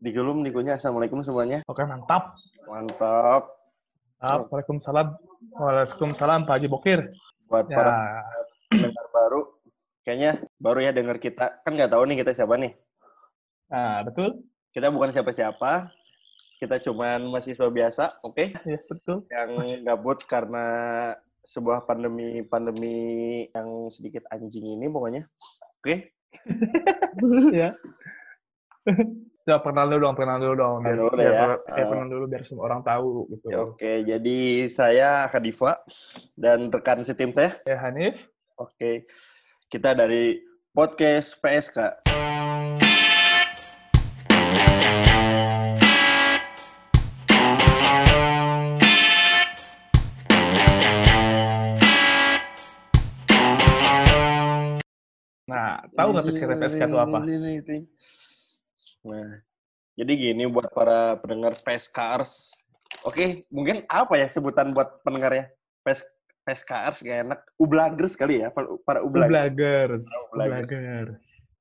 Digulum, digunya. Assalamualaikum semuanya. Oke, mantap. Mantap. Mantap. Waalaikumsalam. Waalaikumsalam, Pak Haji Bokir. Buat Ya, para pendengar baru, kayaknya baru ya dengar kita. Kan nggak tahu nih kita siapa nih. nah, betul. Kita bukan siapa-siapa. Kita cuman mahasiswa biasa, oke? Ya, betul. Yang gabut karena sebuah pandemi-pandemi yang sedikit anjing ini pokoknya. Oke? ya. Coba kenal dulu dong, kenal dulu dong. Biar, dulu biar, ya. biar kenal dulu biar semua orang tahu gitu. Ya, Oke, jadi saya Khadifa dan rekan setim saya. Ya, Hanif. Oke, kita dari podcast PSK. Nah, tahu nggak PSK itu apa? Nah, jadi gini buat para pendengar PSKers. Oke, mungkin apa ya sebutan buat pendengarnya? PS, PSKers gak enak. Ublagers kali ya, para, para ublagers. Ublagers. Ublagers.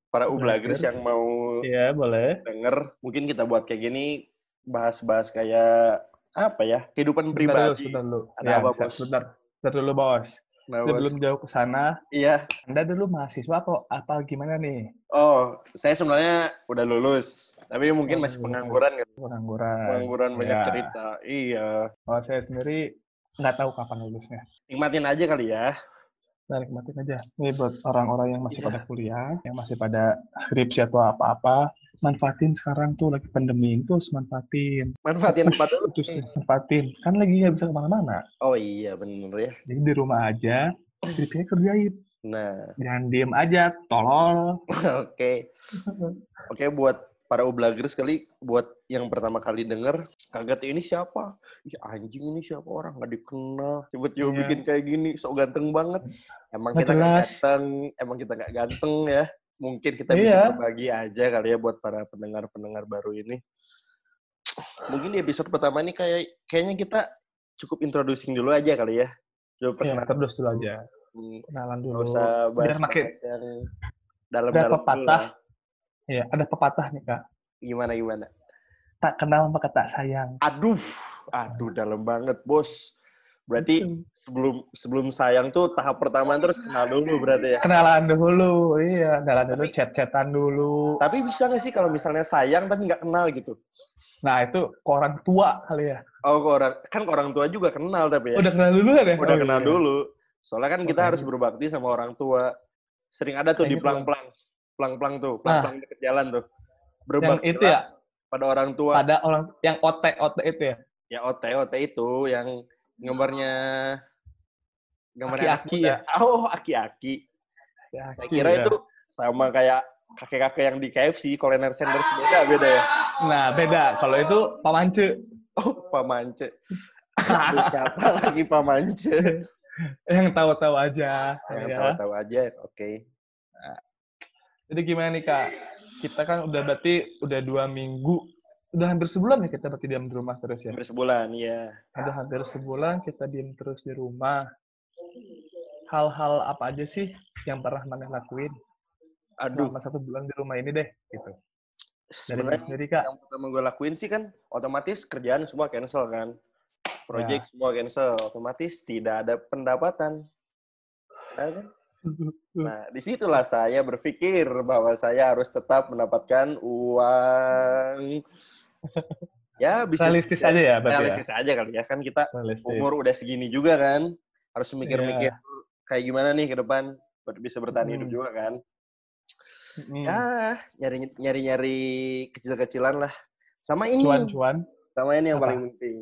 Para ublagers Ublagers. yang mau Iya, boleh. denger, mungkin kita buat kayak gini, bahas-bahas kayak apa ya, kehidupan Sebentar dulu, pribadi. sebentar dulu. Ada Ya, apa. Bos? Sebentar. Sebentar dulu, Bos. Nah. Sebelum jauh ke sana, Iya. Anda dulu mahasiswa apa, apa gimana nih? Oh, saya sebenarnya udah lulus, tapi mungkin Oh, masih pengangguran kan. Pengangguran. Pengangguran banyak Ya. cerita. Iya. Kalau saya sendiri nggak tahu kapan lulusnya. Nikmatin aja kali ya. Nah, nikmatin aja. Ini buat orang-orang yang masih Iya. pada kuliah, yang masih pada skripsi atau apa-apa, manfaatin sekarang tuh lagi pandemi itu harus manfaatin. Manfaatin apa sih, manfaatin. Kan lagi nggak bisa ke mana-mana. Oh iya, bener ya. Jadi di rumah aja, skripsinya kerjain. Nah, Jangan diem aja, tolol. oke. Oke, buat para ublagers kali, buat yang pertama kali denger, kaget ini siapa? Ih, anjing ini siapa orang nggak dikenal. Tiba-tiba Iya. bikin kayak gini, sok ganteng banget. Emang Nggak kita nggak ganteng, emang kita nggak ganteng ya. Mungkin kita bisa Iya. berbagi aja kali ya buat para pendengar-pendengar baru ini. Mungkin di episode pertama ini kayak kayaknya kita cukup introducing dulu aja kali ya. Coba Ya, perkenalan. terus dulu aja. Hmm, Kenalan dulu. usah bahas, Biar makin yang dalam-dalam dulu pepatah. lah. Ya, ada pepatah nih, Kak. Gimana gimana? Tak kenal maka tak sayang. Aduh, aduh dalam banget bos. Berarti Gitu. sebelum sebelum sayang tuh tahap pertama terus kenal dulu berarti ya. kenalan dulu, iya, kenalan dulu, chat-chatan dulu. Tapi bisa nggak sih kalau misalnya sayang tapi nggak kenal gitu? Nah, itu ke orang tua kali ya. Oh, ke orang kan ke orang tua juga kenal tapi ya. Udah kenal dulu kan ya? Udah Oh, kenal iya. dulu. Soalnya kan kita Oh, harus iya. berbakti sama orang tua. Sering ada tuh di pelang-pelang. Pelang-pelang tuh, pelang-pelang deket jalan tuh. Yang Berbakti itu ya, pada orang tua. pada orang yang otek otek itu ya. Ya OT OT itu yang gambarnya anak Aki-aki ya? Oh, aki-aki. Ya, Saya kira ya. itu sama kayak kakek-kakek yang di KFC, Colonel Sanders beda beda ya. Nah, beda. Kalau itu pamance. Oh, Pamance. Siapa lagi Pamance? yang tahu-tahu aja. Yang ya. tahu-tahu aja, oke. Jadi gimana nih kak? Kita kan udah berarti udah dua minggu, udah hampir sebulan ya kita berarti diam di rumah terus ya. Hampir sebulan, iya. Udah hampir sebulan kita diam terus di rumah. Hal-hal apa aja sih yang pernah mana lakuin Aduh, selama satu bulan di rumah ini deh? Gitu. Dari sebenarnya sendiri kak. yang pertama gue lakuin sih kan otomatis kerjaan semua cancel kan. Project Ya. semua cancel, otomatis tidak ada pendapatan. Nah, kan? Nah, di situlah saya berpikir bahwa saya harus tetap mendapatkan uang. Ya, bisa Realistis aja ya ya. realistis aja kali ya kan kita Realistis. umur udah segini juga kan harus mikir-mikir Iya. kayak gimana nih ke depan bisa bertahan hidup Hmm. juga kan Hmm. ya nyari nyari nyari kecil-kecilan lah sama ini Cuan-cuan. sama ini yang Apa? paling penting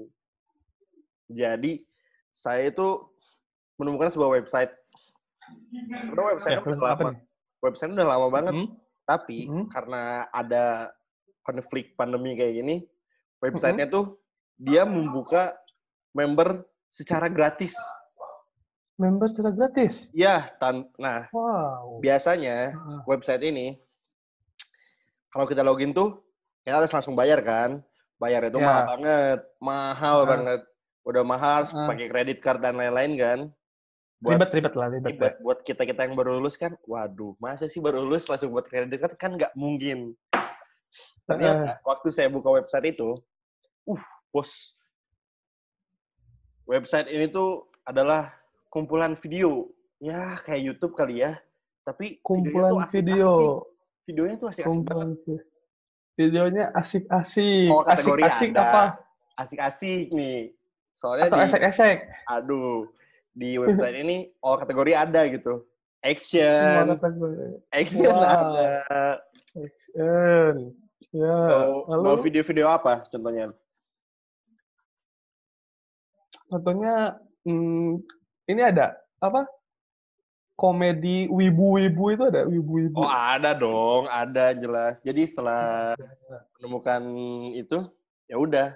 jadi saya itu menemukan sebuah website karena website Ya, udah lama website udah lama banget Hmm? tapi Hmm. karena ada konflik pandemi kayak gini, websitenya tuh dia membuka member secara gratis. Member secara gratis. Ya, tan nah Wow. biasanya website ini kalau kita login tuh kita harus langsung bayar kan? Bayar itu Ya. mahal banget, mahal Ah. banget. Udah mahal Ah. pakai kredit card dan lain-lain kan? Buat Ribet, ribet lah, ribet. buat, buat kita kita yang baru lulus kan, waduh, masa sih baru lulus langsung buat kredit card kan nggak mungkin. Ternyata waktu saya buka website itu, uh, bos, website ini tuh adalah kumpulan video. Ya, kayak YouTube kali ya. Tapi kumpulan videonya tuh asik-asik. video. Videonya tuh asik-asik. Kumpulan vi- videonya asik-asik. Oh, kategori asik-asik apa? Asik-asik nih. Soalnya Atau esek-esek? aduh, di website ini all kategori ada gitu. Action, action Wow. ada. Action. Ya. Mau, Lalu mau video-video apa contohnya? contohnya hmm, ini ada apa? Komedi wibu-wibu itu ada wibu-wibu. Oh ada dong, ada jelas. Jadi setelah menemukan itu, ya udah,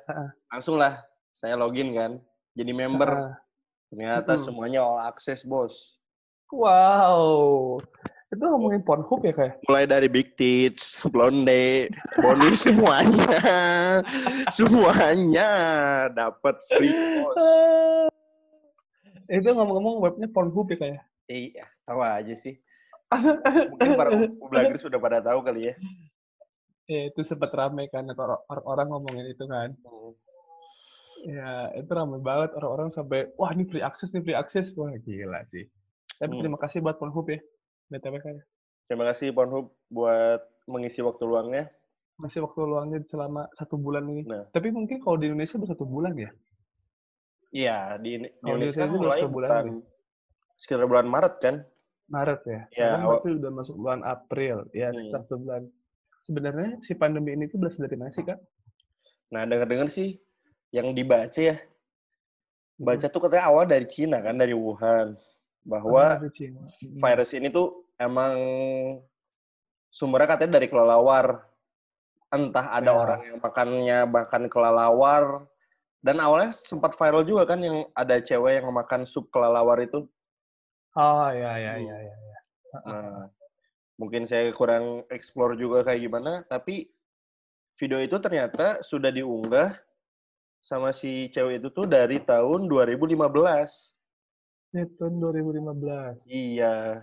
langsung lah saya login kan, jadi member. Ah, Ternyata Mm-mm. semuanya all access bos. Wow. Itu ngomongin Pornhub ya kayak? Mulai dari big tits, blonde, boni semuanya, semuanya dapat free bos. Itu ngomong-ngomong webnya Pornhub ya kayak? Iya, tahu aja sih. Mungkin para blogger sudah pada tahu kali ya. Ya, itu sempat rame kan orang-orang ngomongin itu kan. Ya, itu rame banget orang-orang sampai wah ini free access nih free access. Wah, gila sih. Tapi Hmm. terima kasih buat Pornhub ya. BTW kayak. Terima kasih Pornhub buat mengisi waktu luangnya. Masih waktu luangnya selama satu bulan ini. Nah. Tapi mungkin kalau di Indonesia baru satu bulan ya. Iya, di, di Indonesia Indonesia mulai sebulan bulan sekitar bulan Maret kan? Maret ya. Ya, Sekarang berarti udah masuk bulan April. Ya, Hmm. sekitar sebulan. Sebenarnya si pandemi ini tuh berasal dari mana sih, Kak? Nah, dengar-dengar sih yang dibaca ya, baca tuh katanya awal dari Cina kan, dari Wuhan. Bahwa Cina. Virus ini tuh emang sumbernya katanya dari kelelawar. Entah ada Ya. orang yang makannya makan kelelawar. Dan awalnya sempat viral juga kan yang ada cewek yang makan sup kelelawar itu. Oh, ya, ya, Hmm. ya, ya. ya. Nah, mungkin saya kurang explore juga kayak gimana, tapi video itu ternyata sudah diunggah sama si cewek itu tuh dari tahun 2015. Ini tahun 2015. Iya.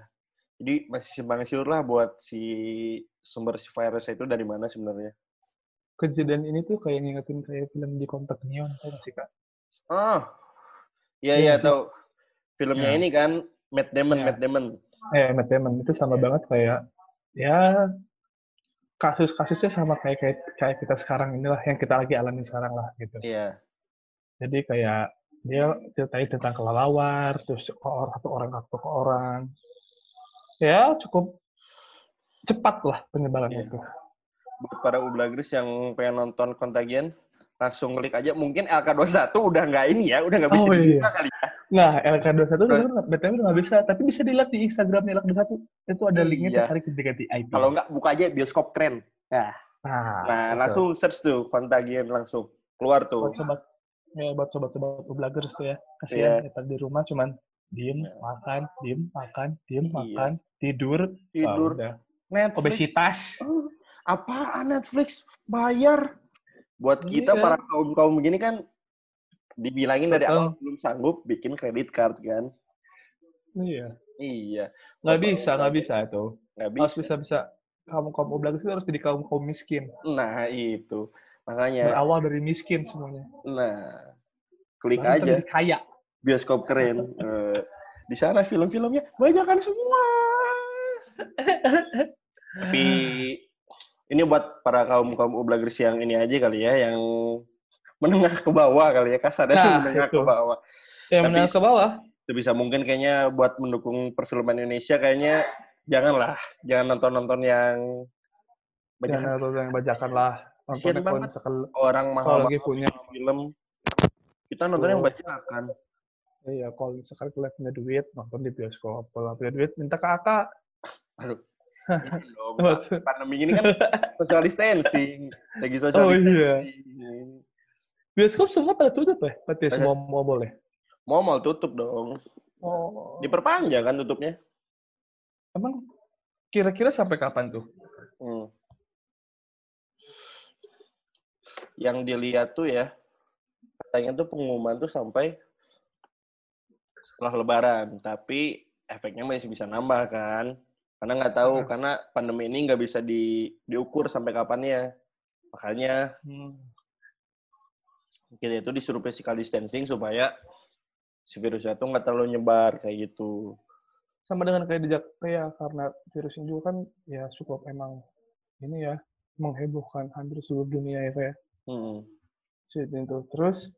Jadi masih simpang siur lah buat si sumber si virus itu dari mana sebenarnya. Kejadian ini tuh kayak ngingetin kayak film di kontak neon, tau gak sih, Kak? Ah, iya Iya sih. tahu. Filmnya Ya. ini kan Matt Damon, Ya. Matt Damon. Eh, Matt Damon. Itu sama banget kayak, ya, kasus-kasusnya sama kayak, kayak kayak kita sekarang inilah, yang kita lagi alami sekarang lah, gitu. Iya. Jadi kayak, dia ceritain tentang kelelawar, terus orang satu orang satu orang. Ya, cukup cepat lah penyebarannya Iya. itu. Buat para ublagris yang pengen nonton Contagion, langsung klik aja. Mungkin LK21 udah nggak ini ya, udah nggak bisa Oh, iya. kali ya. Nah, LK21 Right. sebenarnya BTW udah nggak bisa, tapi bisa dilihat di Instagramnya LK21. Itu ada linknya Iya. tiap hari ganti IP. Kalau nggak buka aja bioskop keren. Nah, nah, nah betul. langsung search tuh Contagion langsung keluar tuh. buat sobat ya buat sobat-sobat tuh ya Iya. kasihan kita di rumah cuman diem Iya. makan diem makan diem Iya. makan tidur Tidur. udah. Netflix. obesitas Oh, apaan Netflix bayar? Buat kita Iya. para kaum kaum begini kan dibilangin dari awal belum sanggup bikin kredit card kan. iya Iya, nggak bisa nggak bisa itu nggak harus bisa. bisa bisa kaum kaum ublagers itu harus jadi kaum kaum miskin Nah, itu. Makanya berawal dari miskin semuanya nah klik Baru aja kaya bioskop keren. Eh, di sana film-filmnya bajakan semua. Tapi ini buat para kaum kaum ublagers yang ini aja kali ya, yang menengah ke bawah kali ya kasarnya tuh Nah, menengah itu. ke bawah. yang Tapi- menengah ke bawah Sebisa mungkin kayaknya buat mendukung perfilman Indonesia kayaknya janganlah, jangan nonton-nonton yang banyak jangan nonton yang bajakan lah kalau banget. orang mahal lagi punya film. Kita nonton yang bajakan. iya kalau misalkan kalian punya duit nonton di bioskop kalau punya duit minta ke kakak Aduh. Pak. pandemi ini kan social distancing, lagi social Oh, iya. distancing. bioskop semua pada tutup ya berarti ya, semua mau boleh Mau mau tutup dong. oh Diperpanjang kan tutupnya. Emang kira-kira sampai kapan tuh? Hmm. Yang dilihat tuh ya, katanya tuh pengumuman tuh sampai setelah Lebaran, tapi efeknya masih bisa nambah kan? Karena nggak tahu, Hmm. karena pandemi ini nggak bisa di, diukur sampai kapannya. Makanya Hmm. kita itu disuruh physical distancing supaya si virusnya tuh nggak terlalu nyebar kayak gitu. Sama dengan kayak di Jakarta ya, karena virus ini juga kan ya cukup emang ini ya, menghebohkan hampir seluruh dunia ya kayak Hmm. shit itu. Terus,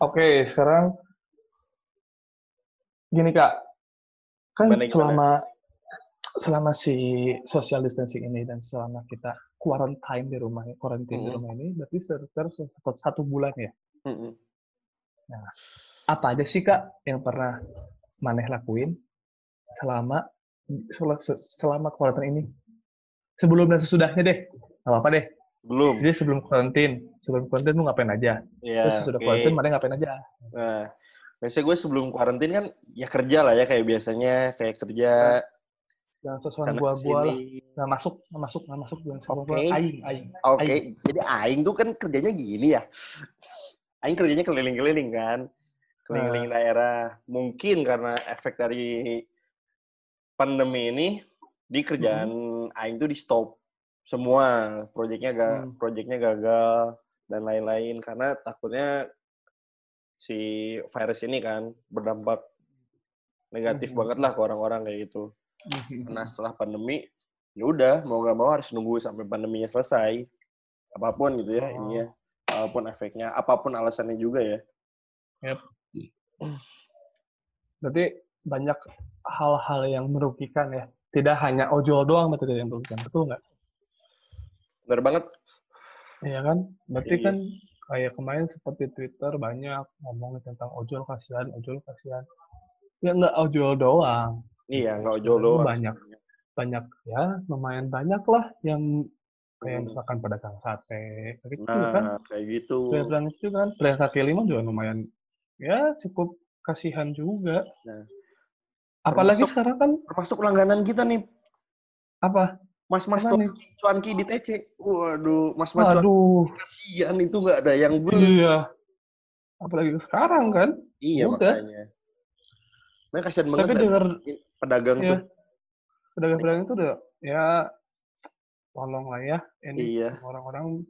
oke sekarang gini kak, kan Gimana, gimana? selama selama si social distancing ini dan selama kita quarantine di rumah, quarantine di Hmm. rumah ini, berarti sekitar satu, satu bulan ya. Mm-mm. Apa aja sih kak yang pernah maneh lakuin selama sel- se- selama quarantine ini? Sebelum dan sesudahnya deh, nggak apa-apa deh. Belum. Jadi sebelum quarantine, sebelum quarantine lu ngapain aja? Ya, Terus sesudah oke. quarantine mana ngapain aja? Nah, biasanya gue sebelum karantin kan ya kerja lah ya kayak biasanya kayak kerja Jangan sesuatu sana gua-gua lah. Nggak masuk, nggak masuk, nggak masuk. Jangan sesuatu Oke. aing, aing. Oke, Aing. jadi aing tuh kan kerjanya gini ya. Aing kerjanya keliling-keliling kan. Keliling-keliling daerah. Mungkin karena efek dari pandemi ini di kerjaan aing tuh di stop semua. Proyeknya ga, Hmm. proyeknya gagal dan lain-lain karena takutnya si virus ini kan berdampak negatif Mhm. banget lah ke orang-orang kayak gitu. Nah setelah pandemi, ya udah mau nggak mau harus nunggu sampai pandeminya selesai. Apa pun gitu ya Oh. ininya, apa pun efeknya, apa pun alasannya juga ya. Berarti banyak hal-hal yang merugikan ya. Tidak hanya ojol doang berarti yang merugikan. Betul nggak? Bener banget. Iya kan? Berarti Iya. kan kayak kemarin seperti Twitter banyak ngomongin tentang ojol kasihan, ojol kasihan. Ya nggak ojol doang. Iya nggak ojol Itu doang. banyak. Banyak ya, lumayan banyak lah yang kayak Hmm. misalkan pedagang sate, kayak gitu Nah kan. kayak gitu. Pedagang itu kan, pedagang kaki lima juga lumayan ya cukup kasihan juga. Nah, Apalagi termasuk- sekarang kan Termasuk langganan kita nih, apa? mas-mas cuanki di TC. Waduh, mas-mas cuanki Aduh, kasihan itu nggak ada yang beli. iya. Apalagi sekarang kan. Iya Udah. makanya. Nah kasihan banget Tapi kan dengar pedagang Iya. tuh. pedagang-pedagang itu udah ya tolong lah ya ini Iya. orang-orang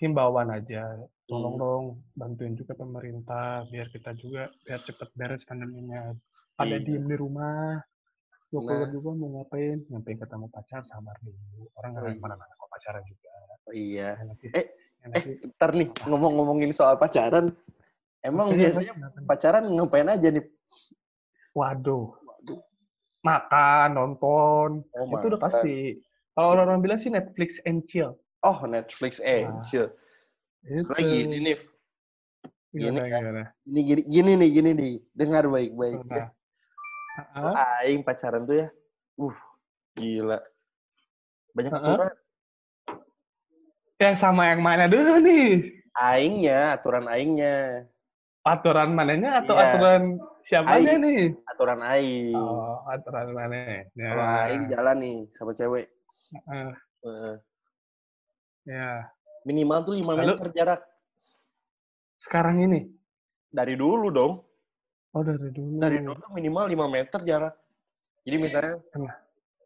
himbauan aja tolong Hmm. dong bantuin juga pemerintah biar kita juga biar cepet beres pandeminya ada Iya. diem di rumah gue keluar Nah. juga mau ngapain ngapain ketemu pacar sabar dulu orang nggak Oh, iya. ke mana-mana kok pacaran juga Iya. Ya, nanti, Eh, nanti Ntar nih ngomong-ngomongin soal pacaran, emang Iya, biasanya pacaran ngapain aja nih? Waduh. Makan nonton Oh, itu udah pasti kalau orang-orang bilang sih Netflix and chill Oh Netflix eh Nah, chill. itu Lagi ini nih, gimana, gini gimana? gini gini gini nih gini nih. Dengar baik-baik. Nah, ya. Aing pacaran tuh ya, uh gila. Banyak aturan. yang sama yang mana dulu nih? Aingnya, aturan aingnya, Aturan mananya atau Iya. aturan siapanya Aing. nih? aturan aing. Oh, aturan mana? Ya. Kalau aing jalan nih sama cewek, Eh, eh, ya. minimal tuh 5 Lalu? meter jarak. Sekarang ini? Dari dulu dong. Oh, dari dulu. Dari dulu tuh minimal 5 meter jarak. Jadi misalnya Tengah.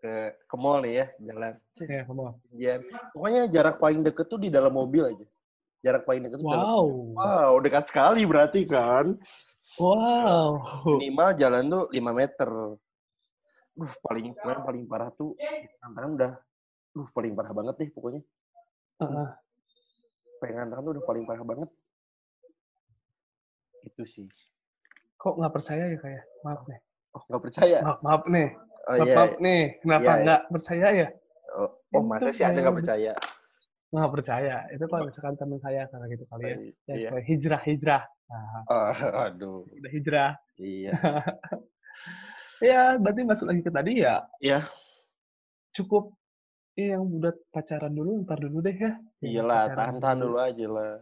ke ke mall nih ya, jalan. Cus, Ya, kamu. janjian. Pokoknya jarak paling deket tuh di dalam mobil aja. Jarak paling tuh dalam Wow. Wow, dekat sekali berarti kan. Wow. Minimal jalan tuh 5 meter. Duh, paling paling, paling parah tuh tantangan udah duh paling parah banget deh pokoknya. Heeh. Pengen tantangan tuh udah paling parah banget. Itu sih. Kok nggak percaya ya kayak? Maaf nih. Oh, nggak percaya. Maaf, maaf nih. Oh maaf, iya. maaf nih. Kenapa Iya, iya. nggak percaya ya? Oh, oh Itu masa sih Anda nggak percaya? Nggak percaya. Itu kalau misalkan teman saya kayak gitu kali ya. Ya, Iya. hijrah, hijrah. Nah, Oh, aduh. udah hijrah. Iya. Ya, berarti masuk lagi ke tadi ya. Iya. Cukup eh, yang udah pacaran dulu, ntar dulu deh ya. Iyalah, pacaran tahan-tahan dulu aja lah.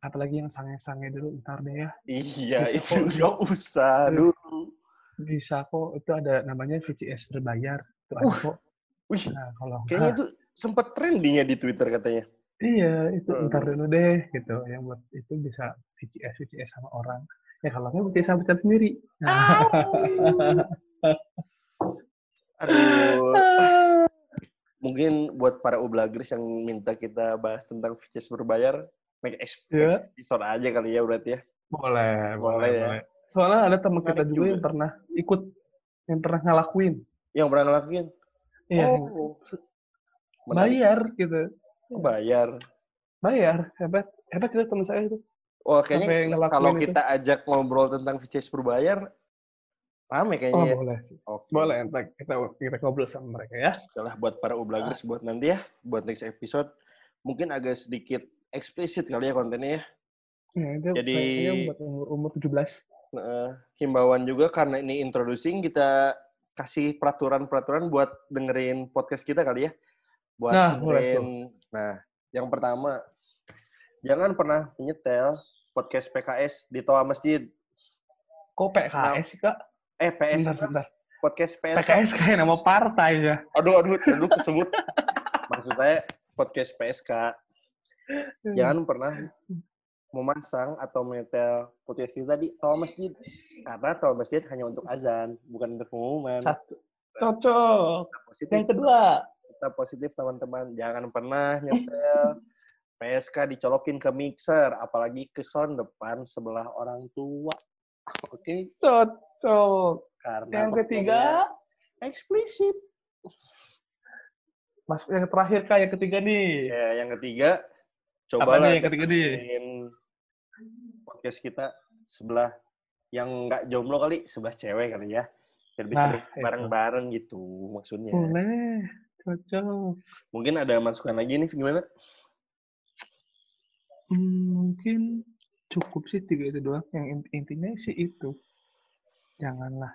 Apalagi yang sange-sange dulu, ntar deh ya. Iya, Bisa itu nggak usah dulu. Bisa kok, itu ada namanya VCS berbayar. Itu ada Uh, kok. Wih, Nah, kalau kayaknya itu sempat trendingnya di Twitter katanya. iya, itu Aduh. ntar dulu deh, gitu. Yang buat itu bisa VCS, VCS sama orang. Ya kalau nggak VCS sama pacar sendiri. Nah, Aduh. mungkin buat para ublagers yang minta kita bahas tentang features berbayar, make Iya. episode aja kali ya berarti ya. Boleh, Boleh boleh, ya. boleh. Soalnya ada teman kita juga juga. yang pernah ikut, yang pernah ngelakuin. Yang pernah ngelakuin? Iya, Oh, menarik. bayar gitu. Oh, bayar. Bayar, hebat. Hebat itu teman saya itu. Wah, Sampai kayaknya kalau itu. kita ajak ngobrol tentang features berbayar, rame Oh, kayaknya ya. boleh. Oke. Boleh, ntar kita, kita ngobrol sama mereka ya. Salah buat para ublagers buat nanti ya, buat next episode. Mungkin agak sedikit eksplisit kali ya kontennya ya. Itu Jadi- kayaknya buat umur, umur 17. Nah, himbauan juga karena ini introducing kita kasih peraturan-peraturan buat dengerin podcast kita kali ya. Buat Nah, dengerin. Nah, yang pertama jangan pernah menyetel podcast PKS di toa masjid. Kok PKS sih, Kak? Eh, PS Bentar, bentar. podcast PSK. PKS kayak nama partai ya. Aduh, aduh, aduh kesebut. Maksud saya podcast PSK. Jangan pernah memasang atau menyetel podcast kita di toa masjid. Karena toa masjid hanya untuk azan, bukan untuk pengumuman. Satu. Cocok. Positif. Yang kedua. Kita positif teman-teman jangan pernah nyetel PSK dicolokin ke mixer apalagi ke sound depan sebelah orang tua oke Cocok. karena Yang ketiga. eksplisit Mas, yang terakhir, Kak. Yang ketiga nih. ya yang ketiga coba nih yang ketiga nih? podcast kita sebelah yang nggak jomblo kali sebelah cewek kali ya biar bisa Nah, bareng-bareng gitu maksudnya Boleh. Cocok. mungkin ada masukan lagi nih gimana Hmm, mungkin cukup sih tiga itu doang. Yang int- intinya sih itu. Janganlah,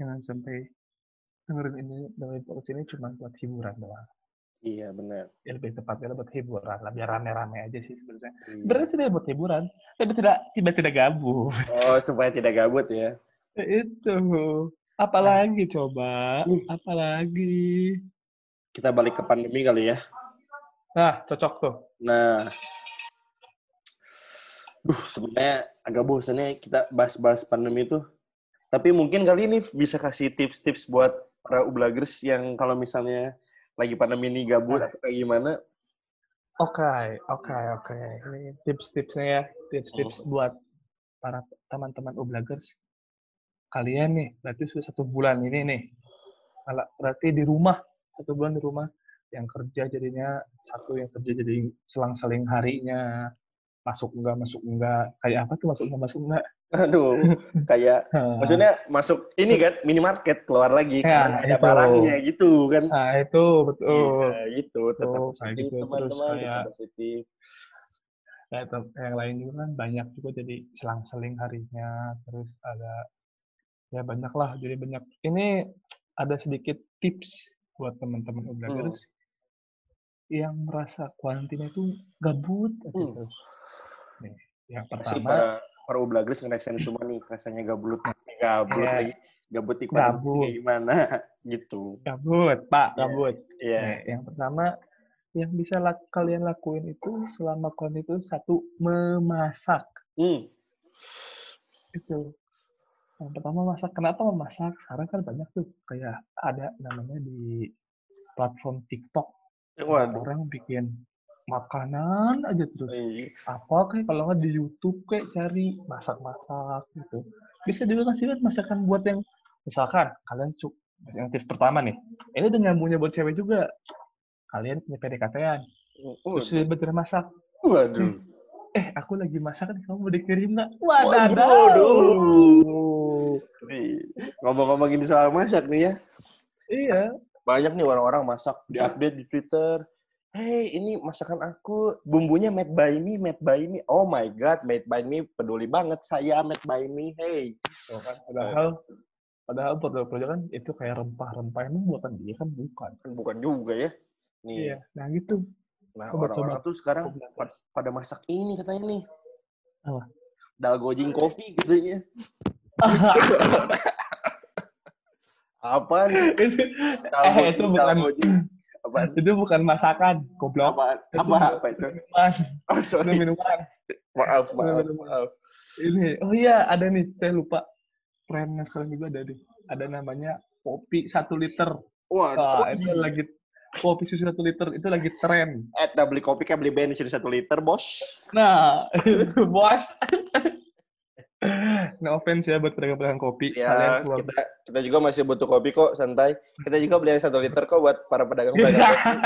jangan sampai dengerin ini dengerin podcast ini cuma buat hiburan doang. iya benar Ya lebih tepatnya buat hiburan lah, biar rame-rame aja sih sebenarnya. Iya. Sebenarnya tidak buat hiburan, tapi tidak tiba tidak gabut. oh supaya tidak gabut ya itu. Apalagi coba? Nih. Apalagi? Kita balik ke pandemi kali ya Nah, cocok tuh. Nah, duh sebenarnya agak bosan ya kita bahas-bahas pandemi itu. Tapi mungkin kali ini bisa kasih tips-tips buat para ublagers yang kalau misalnya lagi pandemi ini gabut atau kayak gimana. Oke, oke, oke. Ini tips-tipsnya ya, tips-tips buat para teman-teman ublagers. Kalian nih, berarti sudah satu bulan ini nih. Berarti di rumah, satu bulan di rumah. Yang kerja jadinya satu, yang kerja jadi selang-seling harinya. Masuk enggak, masuk enggak. Kayak apa tuh masuk enggak, masuk enggak? Aduh, kayak maksudnya masuk ini kan minimarket keluar lagi Ya, karena ada itu. barangnya gitu kan. Nah, itu betul. Iya, gitu. Tetap positif gitu. Terus teman-teman, kayak- positif. Kayak yang lain juga kan banyak juga jadi selang-seling harinya terus ada ya banyak lah jadi banyak ini ada sedikit tips buat teman-teman ublagers yang merasa kuarantina itu gabut gitu. Nih, yang pertama para para ublagers ngerasain semua nih rasanya gabut gabut Iya. lagi gabut di Gabut. gimana gitu gabut pak Iya. gabut. Iya. Nih, yang pertama yang bisa lak- kalian lakuin itu selama kuarantina itu satu memasak. Hmm. itu yang pertama masak. Kenapa memasak? Sekarang kan banyak tuh kayak ada namanya di platform TikTok. Waduh. orang bikin makanan aja terus. Iya. apa kayak kalau nggak di YouTube kayak cari masak-masak gitu. Bisa juga kasih lihat masakan buat yang misalkan kalian cuk yang tips pertama nih. Ini udah nyambungnya buat cewek juga. Kalian punya PDKT-an terus dia bener masak. Waduh. Eh aku lagi masak nih kamu mau dikirim nggak Waduh. Ngomong-ngomong ini soal masak nih ya. Iya. Banyak nih orang-orang masak di-update di Twitter. Hey, ini masakan aku. Bumbunya made by me, made by me. Oh my God, made by me. Peduli banget saya made by me. Hey. Kan, padahal padahal produk-produk kan itu kayak rempah-rempah emang buatan dia kan bukan. Kan bukan juga ya. Nih, Iya. Nah gitu. Nah orang-orang tuh sekarang pad- pada masak ini katanya nih. Apa? Dalgojing coffee katanya. Apa nih? eh itu bukan Apaan? itu bukan masakan, goblok. Apaan? Itu Apa? Apa itu? Minuman, Oh, itu sorry. minuman. Maaf, maaf, maaf. Ini, oh iya ada nih, saya lupa. Trennya sekarang juga ada nih. Ada namanya kopi satu liter. Wah, itu lagi kopi susu satu liter itu lagi tren. Eh, beli kopi kayak beli bensin satu liter, bos. Nah, bos. no offense ya buat pedagang-pedagang kopi. Ya, Kalian kita, kita juga masih butuh kopi kok, santai. Kita juga beli yang satu liter kok buat para pedagang-pedagang kopi.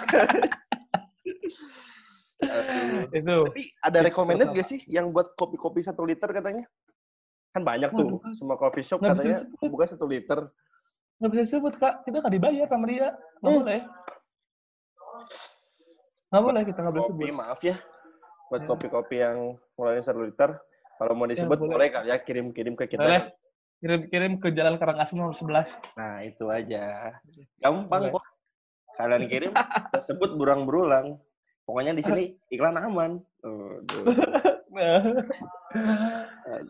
Aduh. itu. Tapi ada recommended gak sih yang buat kopi-kopi satu liter katanya? Kan banyak tuh, Waduh, semua coffee shop nggak katanya buka satu liter. Nggak bisa sebut, Kak. Kita nggak dibayar sama dia. Nggak Hmm. boleh. Nggak boleh, kita nggak boleh sebut. maaf ya. Buat Ya. kopi-kopi yang ngeluarin satu liter. Kalau mau disebut boleh. boleh kali ya, kirim-kirim ke kita. Boleh. Kirim-kirim ke Jalan Karangasem nomor 11. Nah, itu aja. Gampang Boleh. kok. Kalian kirim, kita sebut berulang-berulang. Pokoknya di sini iklan aman.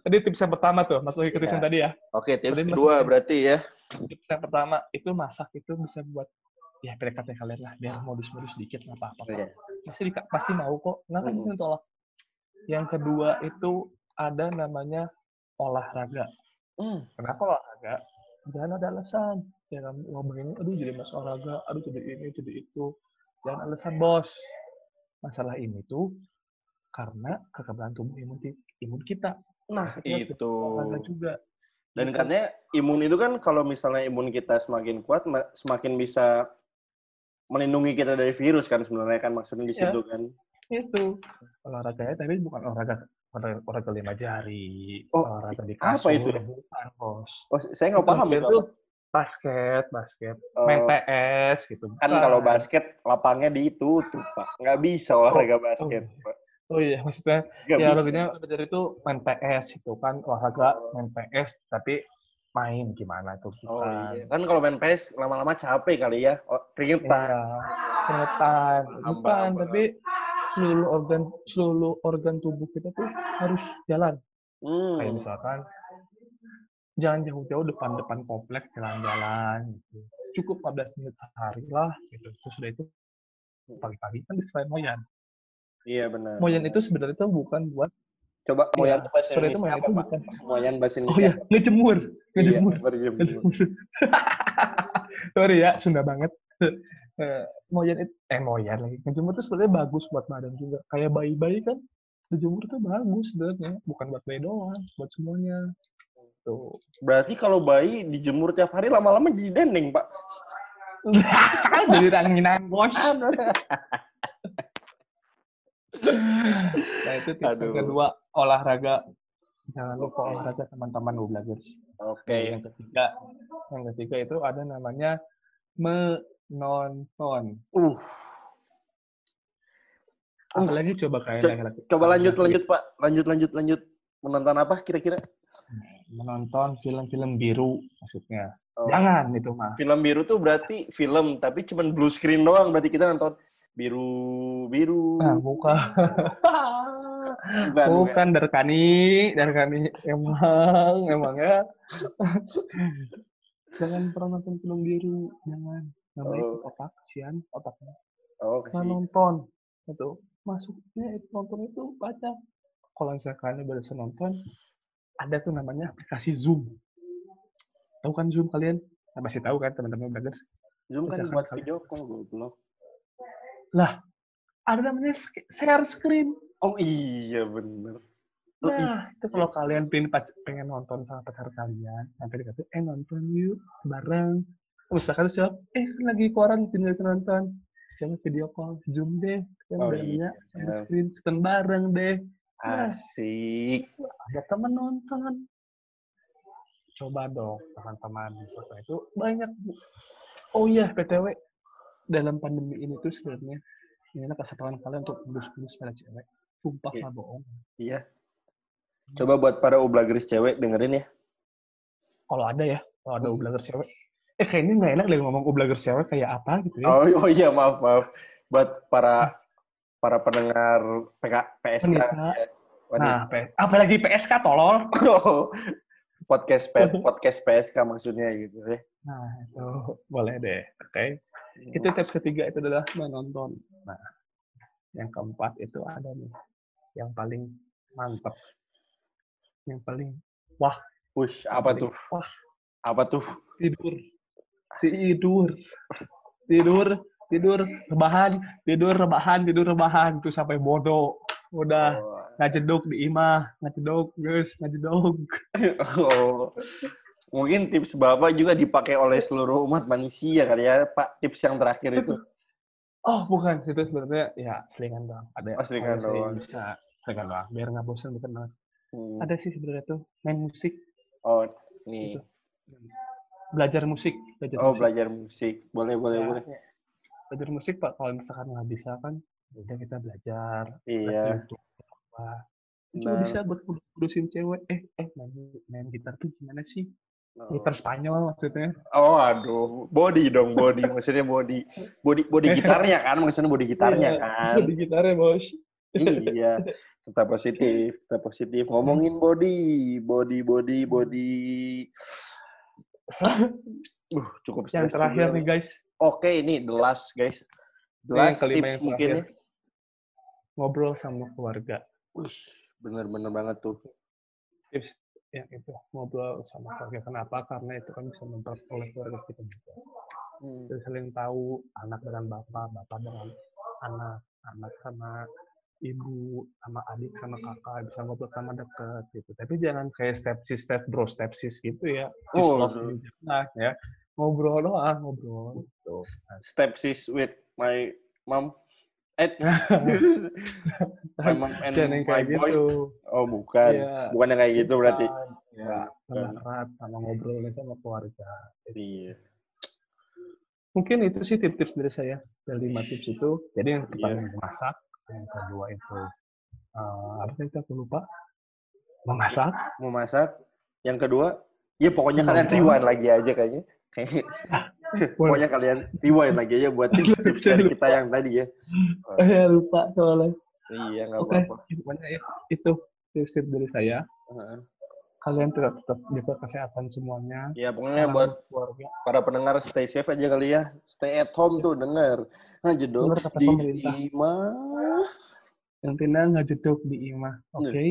Tadi tips yang pertama tuh, masuk ke tips Ya. yang tadi ya. Oke, tips Tadi kedua berarti ya. Tips yang pertama itu masak itu bisa buat ya PDKT kalian lah. Biar modus-modus sedikit nggak apa-apa. Iya. pasti di- pasti mau kok. Nggak kan itu tolak. Yang kedua itu ada namanya olahraga. Hmm. kenapa olahraga? Jangan ada alasan. Jangan wah begini aduh jadi mas olahraga. Aduh jadi ini jadi itu. Jangan alasan bos. Masalah ini tuh karena kekebalan tubuh imun imun kita. Nah, Kita itu. olahraga juga. Dan Gitu. katanya imun itu kan kalau misalnya imun kita semakin kuat, ma- semakin bisa melindungi kita dari virus kan sebenarnya kan maksudnya di Iya. situ kan. itu olahraganya tapi bukan olahraga olahraga, lima jari Oh, olahraga di apa kasur itu? bukan bos Oh, saya nggak paham itu. itu apa. basket basket Oh, main PS gitu kan bukan. kalau basket lapangnya ditutup, Pak. Nggak bisa olahraga basket, Pak. oh iya maksudnya Nggak ya bisa. olahraganya belajar itu main PS itu kan olahraga main PS tapi main gimana tuh Oh bukan iya. Kan kalau main PS lama-lama capek kali ya. Oh, keringetan. Iya, keringetan. Bukan, tapi seluruh organ seluruh organ tubuh kita tuh harus jalan. Hmm. Kayak misalkan jangan jauh-jauh depan-depan komplek jalan-jalan gitu. Cukup 15 menit sehari lah gitu. Terus udah itu pagi-pagi kan bisa moyan. Iya benar. Moyan itu sebenarnya tuh bukan buat Coba Iya, Moyan itu bahasa Indonesia Moyan apa, itu Pak? bukan Moyan bahasa Oh Indonesia. iya, ngejemur. Iya, berjemur. Sorry ya, Sunda banget. Eh, moyan itu, eh moyan lagi. Ngejemur itu sebenarnya bagus buat badan juga. Kayak bayi-bayi kan, ngejemur itu bagus sebenarnya. Bukan buat bayi doang, buat semuanya. Tuh. Berarti kalau bayi dijemur tiap hari lama-lama jadi dendeng, Pak. Jadi ranginan bos. nah itu tips Aduh. kedua, olahraga. Jangan lupa olahraga teman-teman Ublagers. Oke. Yang ketiga, yang ketiga itu ada namanya menonton. Uh, Apalagi coba kayak Co- laki-laki. coba lanjut lanjut, Pak. Lanjut lanjut lanjut. Menonton apa kira-kira? Menonton film-film biru maksudnya. Oh. Jangan itu mah. Film biru tuh berarti film, tapi cuman blue screen doang. Berarti kita nonton biru biru. Nah, bukan. Bukan, bukan. bukan Darkani, Darkani emang emang ya. jangan pernah nonton film biru, jangan. Baik Oh. otak, sian otaknya. Oh, Nah, nonton itu masuknya itu nonton itu baca. Kalau misalnya kalian baru nonton, ada tuh namanya aplikasi Zoom. Tahu kan Zoom kalian? Nah, pasti tahu kan teman-teman Braggers? Zoom kan Misalkan buat video call goblok. Ada namanya share screen. Oh iya bener. Oh, iya. Nah, itu kalau kalian pengen, pengen nonton sama pacar kalian, nanti dikata, eh nonton yuk bareng. Misalkan siap, eh lagi koran tinggal nonton. Jangan video call, zoom deh. Kan Oh, iya. screen, setengah bareng deh. Asik. Ada temen nonton. Coba dong, teman-teman. Misalkan itu banyak. Oh iya, PTW. Dalam pandemi ini tuh sebenarnya, ini kesempatan kalian untuk mulus-mulus pada cewek. Sumpah Iya. nggak bohong. Iya. Coba buat para ublagers cewek dengerin ya. kalau ada ya, kalau ada Hmm. ublager cewek. Eh kayaknya nggak enak deh ngomong ublager cewek kayak apa gitu ya. Oh, oh iya maaf maaf. Buat para para pendengar PK, PSK. Ya. Wanita. Nah, P- apalagi PSK tolol. podcast P- podcast PSK maksudnya gitu ya. Nah, itu boleh deh. Oke. Itu tips ketiga itu adalah menonton. Nah, yang keempat itu ada nih. Yang paling mantap. Yang paling Push apa paling- tuh? Wah, Apa tuh? tidur. Tidur. Tidur tidur rebahan tidur rebahan tidur rebahan tuh sampai bodoh udah Oh. ngajeduk di imah ngajeduk guys ngajeduk Oh. Mungkin tips Bapak juga dipakai oleh seluruh umat manusia kali ya, Pak. Tips yang terakhir itu. oh bukan itu sebenarnya ya selingan doang ada Oh, selingan doang. bisa selingan doang biar nggak bosan bukan banget Hmm. ada sih sebenarnya tuh main musik Oh, nih. Gitu. belajar musik belajar Oh, musik. belajar musik. Boleh, boleh, Ya, boleh. ya. belajar musik pak kalau misalkan nggak bisa kan udah kita belajar Iya. apa itu Nah. bisa buat ngurusin cewek eh eh main, main gitar tuh gimana sih Oh. gitar Spanyol maksudnya Oh, aduh. Body dong, body. Maksudnya body. Body body gitarnya kan, maksudnya body gitarnya Iya, kan. di gitarnya bos iya, tetap positif, tetap positif. Ngomongin body, body, body, body. Uh, cukup yang terakhir juga. nih guys Oke, ini the last, guys. The Ini last kelima tips yang mungkin ya. terakhir. ngobrol sama keluarga Wih, bener-bener banget tuh. tips yang itu ngobrol sama keluarga kenapa karena itu kan bisa memperoleh keluarga kita juga Hmm. saling tahu anak dengan bapak bapak dengan anak anak sama ibu sama adik sama kakak bisa ngobrol sama deket gitu tapi jangan kayak stepsis step bro stepsis gitu ya Oh, jangan ya ngobrol doang ngobrol gitu. Stepsis with my mom. Eh, my mom and jangan yang my kayak boy. gitu Oh, bukan. Iya. Bukan yang kayak gitu berarti. Ya erat sama ngobrolnya sama keluarga Iya. mungkin itu sih tips-tips dari saya dari lima tips itu jadi yang pertama Iya. memasak yang kedua itu eh, apa sih aku lupa memasak Mau masak. Yang kedua, ya pokoknya kalian rewind lagi aja kayaknya. Kayak pokoknya kalian rewind lagi aja buat tips-tips dari kita yang tadi ya. eh lupa soalnya Iya, nggak apa-apa. gimana ya itu tips-tips dari saya Heeh. Kalian tetap tetap jaga kesehatan semuanya Ya pokoknya Salam buat keluarga para pendengar stay safe aja kali ya. Stay at home tuh denger. Nah, jedok Bener kata di pemerintah. imah. yang tenang nggak jeduk di imah oke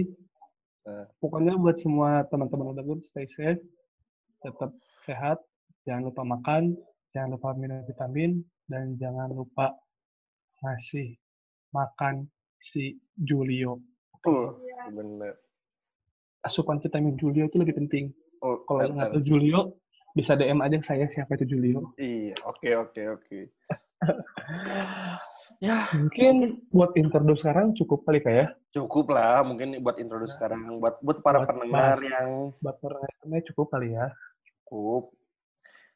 Nah. pokoknya buat semua teman-teman udah stay safe tetap sehat jangan lupa makan jangan lupa minum vitamin dan jangan lupa ngasih makan si Julio Tuh, bener. Asupan vitamin Julio itu lebih penting Oh, kalau nggak tahu Julio bisa DM aja saya siapa itu Julio Iya, oke oke oke. ya, mungkin buat introduce sekarang cukup kali kayak cukup lah mungkin buat introduce sekarang buat buat para Buat pendengar bahas. yang buat pertanyaan cukup kali ya cukup.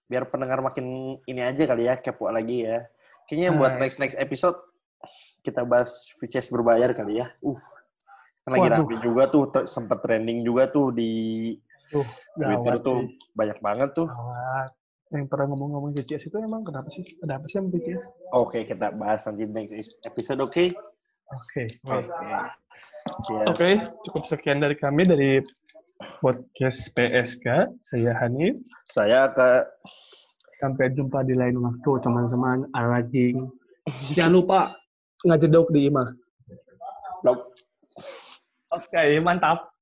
Biar pendengar makin ini aja kali ya, kepo lagi ya. Kayaknya buat Nah. next next episode kita bahas VCS berbayar kali ya. Uh. Kan lagi Waduh. rame juga tuh, te- sempet trending juga tuh di tuh Twitter tuh sih banyak banget tuh. gawat yang pernah ngomong-ngomong BTS itu emang kenapa sih ada apa sih sama BTS Oke, kita bahas nanti next episode, oke? oke Oke. Cukup sekian dari kami dari podcast PSK. Saya Hanif. Saya ke Sampai jumpa di lain waktu, teman-teman. Alaging. Jangan lupa ngajedok di imah. Blok. Oke, mantap.